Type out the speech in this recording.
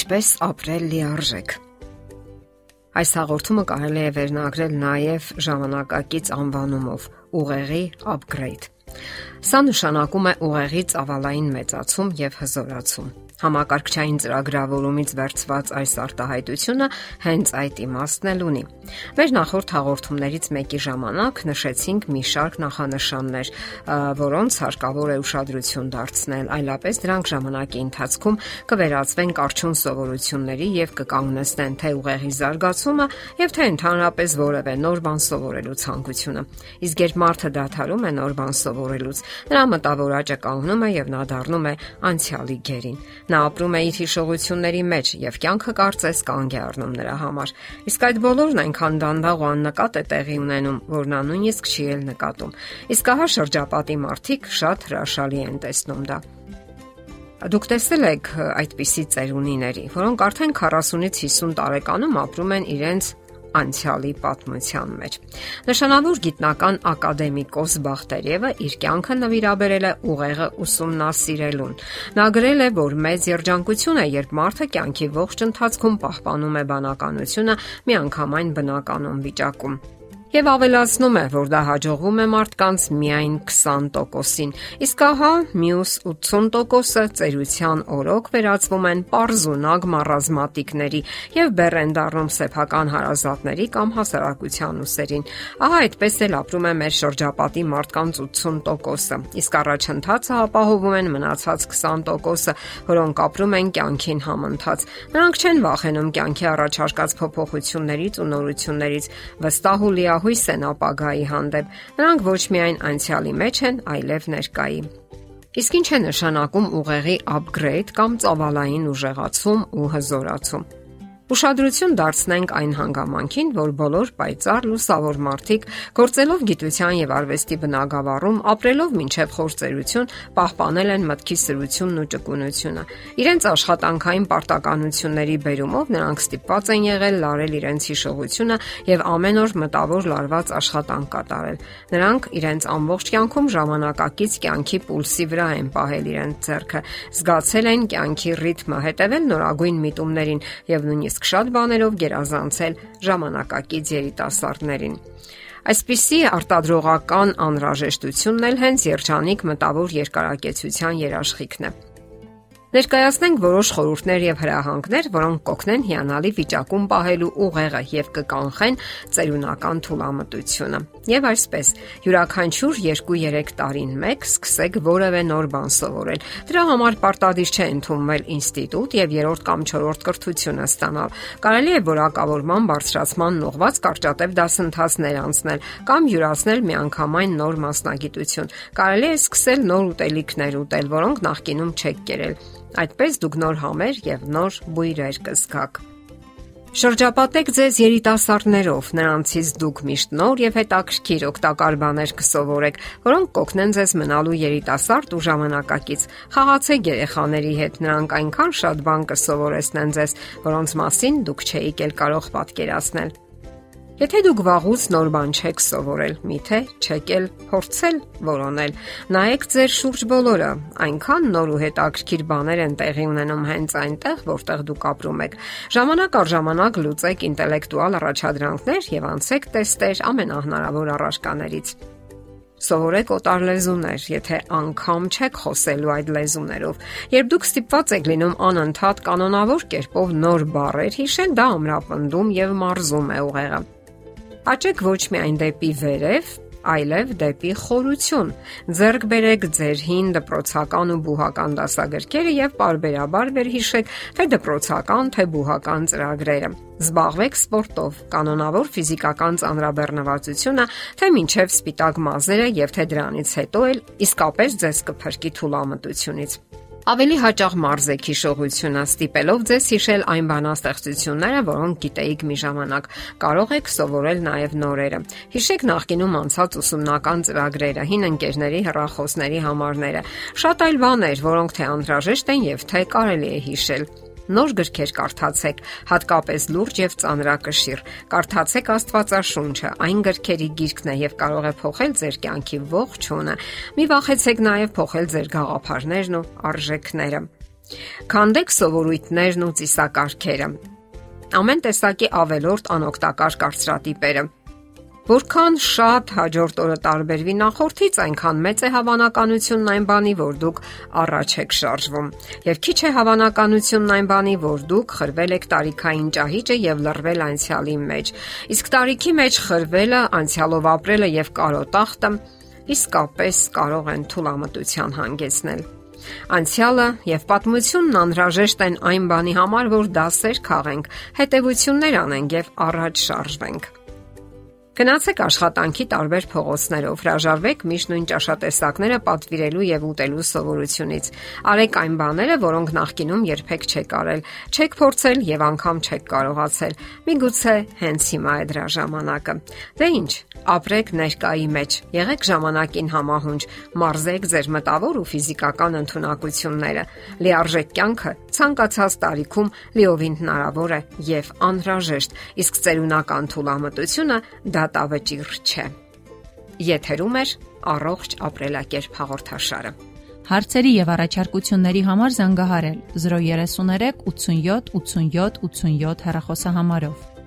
Ինչպես ապրել լիարժեք։ Այս հաղորդումը կարելի է վերնագրել նաև ժամանակակից անվանումով՝ ուղեղի upgrade։ Սա նշանակում է ուղեղի ծավալային մեծացում եւ հզորացում։ Համակարգչային ծրագրավորումից վերծված այս արտահայտությունը հենց այդ իմաստն էլ ունի։ Մեր նախորդ հաղորդումներից մեկի ժամանակ նշեցինք մի շարք նախանշաններ, որոնց հարկավոր է ուշադրություն դարձնել, այլապես դրանք ժամանակի ընթացքում կվերածվեն կարճուն սովորությունների եւ կկանգնեցնեն թե ուղեղի զարգացումը եւ թե ընդհանրապես որևէ նոր բան սովորելու ցանկությունը։ Իսկ երբ մարդը դադարում է նոր բան սովորելուց, նրա մտավոր աճը կանգնում է եւ նա դառնում է անցյալի գերին։ Նա ապրում է իր հիշողությունների մեջ եւ կյանքը կարծես կանգ է առնում նրա համար։ Իսկ այդ բոլորն այնքան դանդաղ ու աննկատ է տեղի ունենում, որ նա նույնիսկ չի էլ նկատում։ Իսկ ահա շրջապատի մարդիկ շատ հրաշալի են տեսնում դա։ Դուք տեսել եք այդպիսի ծերունիների, որոնք արդեն 40-ից 50 տարեկանում ապրում են իրենց անցյալի պատմության մեջ։ Նշանավոր գիտնական ակադեմիկոս Բախտերևը իր կյանքը նվիրաբերել է ուղեղը ուսումնասիրելուն։ Նա գրել է, որ մեծ երջանկություն է, երբ մարդը կյանքի ողջ ընթացքում պահպանում է բանականությունը միանգամայն բնականon վիճակում եւ ավելացնում է, որ դա հաջողվում է մարդկանց միայն 20%-ին։ Իսկ ահա մյուս 80%-ը ծերության օրոք վերածվում են པարզունակ մառազմատիկների եւ բեռեն դառնում սեփական հարազատների կամ հասարակության ուսերին։ Ահա այդպես էլ ապրում է մեր շրջապատի մարդկանց 80%-ը։ Իսկ առաջընթացը ապահովում են մնացած 20%-ը, որոնք ապրում են կյանքին համընթաց։ Նրանք չեն վախենում կյանքի առաջարկած փոփոխություններից ու նորություններից, վստահ ու լիա լիահույս են ապագայի հանդեպ։ Նրանք ոչ միայն անցյալի մեջ են, այլև ներկայի։ Իսկ ինչ է նշանակում ուղեղի upgrade կամ ծավալային ուժեղացում ու հզորացում։ Ուշադրություն դարձնենք այն հանգամանքին, որ բոլոր պայծառ լուսավոր մարդիկ, գործելով գիտության եւ արվեստի բնագավառում, ապրելով մինչև խորցերություն, պահպանել են մտքի սրությունն ու ճկունությունը։ Իրենց աշխատանքային պարտականությունների բերումով նրանք ստիպված են եղել լարել իրենց հիշողությունը եւ ամեն օր մտավոր լարված աշխատանք կատարել։ Նրանք իրենց ամբողջ կյանքում ժամանակակից կյանքի պուլսի վրա են պահել իրենց ձեռքը, զգացել են կյանքի ռիթմը, հետևել նորագույն միտումներին եւ նույնիսկ իսկ շատ բաներով գերազանցել ժամանակակից երիտասարդներին։ Այսպիսի արտադրողական անհրաժեշտությունն էլ հենց երջանիկ մտավոր երկարակեցության երաշխիքն է։ Ներկայացնենք որոշ խորհուրդներ եւ հրահանգներ, որոնք կօգնեն հիանալի վիճակում պահելու ուղեղը եւ կկանխեն ծերունական թուլամտությունը։ Եվ այսպես, յուրաքանչյուր 2-3 տարին մեկ սկսեք որևէ նոր բան սովորել։ Դրա համար պարտադիր չէ ընդունվել ինստիտուտ եւ 3-րդ կամ 4-րդ կրթությունը ստանալ։ Կարելի է որակավորման բարձրացման ուղղված կարճատև դասընթացներ անցնել կամ յուրացնել միանգամայն նոր մասնագիտություն։ Կարելի է սկսել նոր ուտելիքներ ուտել, որոնք նախկինում չեք կերել Այդպես դուք նոր համեր եւ նոր բույրեր կզգաք։ Շրջապատեք ձեզ երիտասարդներով, նրանցից դուք միշտ նոր եւ հետաքրքիր օգտակար բաներ կսովորեք, որոնք կօգնեն ձեզ մնալու երիտասարդ ու ժամանակակից։ Խաղացեք երեխաների հետ, նրանք այնքան շատ բան կսովորեցնեն ձեզ, որոնց մասին դուք չէիք էլ կարող պատկերացնել։ Եթե դուք վաղուց նոր բան չեք սովորել, միթե չեք էլ փորձել որոնել, նայեք ձեր շուրջ բոլորը, այնքան նոր ու հետաքրքիր բաներ են տեղի ունենում հենց այնտեղ, որտեղ դուք ապրում եք։ Ժամանակ առ ժամանակ լուծեք ինտելեկտուալ առաջադրանքներ եւ անցեք տեստեր ամենահնարավոր առարկաներից։ Սովորեք օտար լեզուներ, եթե անգամ չեք խոսելու այդ լեզուներով։ Երբ դուք ստիպված եք լինում անընդհատ կանոնավոր կերպով նոր բառեր հիշել, դա ամրապնդում եւ մարզում է ուղեղը։ Աճեք ոչ միայն դեպի վերև, այլև դեպի խորություն։ Ձերկ բերեք ձեր հին դպրոցական ու բուհական դասագրքերը եւ parberabar վերհիշեք թե դպրոցական, թե բուհական ծրագրերը։ Զբաղվեք սպորտով, կանոնավոր ֆիզիկական ծանրաբեռնվածությունը, թե մինչև սպիտակ մազերը եւ թե դրանից հետո էլ իսկապես ձեզ կփրկի թուլամտությունից։ Ավելի հաճախ մարզեք հիշողությունը, ստիպելով ձեզ հիշել այն բանաստեղծությունները, որոնք գիտեիք մի ժամանակ։ Կարող եք սովորել նաև նորերը։ Հիշեք նախկինում անցած ուսումնական ծրագրերը, հին ընկերների հեռախոսների համարները։ Շատ այլ բաներ, որոնք թե անհրաժեշտ են եւ թե կարելի է հիշել նոր գրքեր կարդացեք, հատկապես լուրջ եւ ծանրակշիռ։ Կարդացեք Աստվածաշունչը, այն գրքերի գիրքն է եւ կարող է փոխել ձեր կյանքի ողջունը։ Մի վախեցեք նաեւ փոխել ձեր գաղափարներն ու արժեքները։ Քանդեք սովորույթներն ու ծիսակարգերը։ Ամեն տեսակի ավելորտ անօգտակար կարծրատիպերը Որքան շատ հաջորդ օրը տարբերվի նախորդից, այնքան մեծ է հավանականությունն այն բանի, որ դուք առաջ եք շարժվում։ Եվ քիչ է հավանականությունն այն բանի, որ դուք խրվել եք տարիքային ճահիճը եւ լռվել անցյալի մեջ։ Իսկ տարիքի մեջ խրվելը, անցյալով ապրելը եւ կարոտախտը իսկապես կարող են թուլամտության հանգեցնել։ Անցյալը եւ պատմությունն անհրաժեշտ են այն բանի համար, որ դասեր քաղենք, հետեւություններ անենք եւ առաջ շարժվենք։ Գնացեք աշխատանքի տարբեր փողոցներով, հրաժարվեք միշտ նույն ճաշատեսակները պատվիրելու եւ ուտելու սովորությունից։ Արեք այն բաները, որոնք նախկինում երբեք չեք արել, չեք փորձել եւ անգամ չեք կարողացել։ Միգուցե հենց հիմա է դրա ժամանակը։ Դե ի՞նչ, ապրեք ներկայի մեջ, եղեք ժամանակին համահունչ, մարզեք ձեր մտավոր ու ֆիզիկական ընտունակությունները։ Լիարժեք կյանքը ցանկացած տարիքում լիովին հնարավոր է եւ անհրաժեշտ, իսկ ծերունական թուլամտությունը դա դատավճիռ չէ։ Եթերում է առողջ ապրելակերպ հաղորդաշարը։ Հարցերի եւ առաջարկությունների համար զանգահարել 033 87 87 87 հեռախոսահամարով։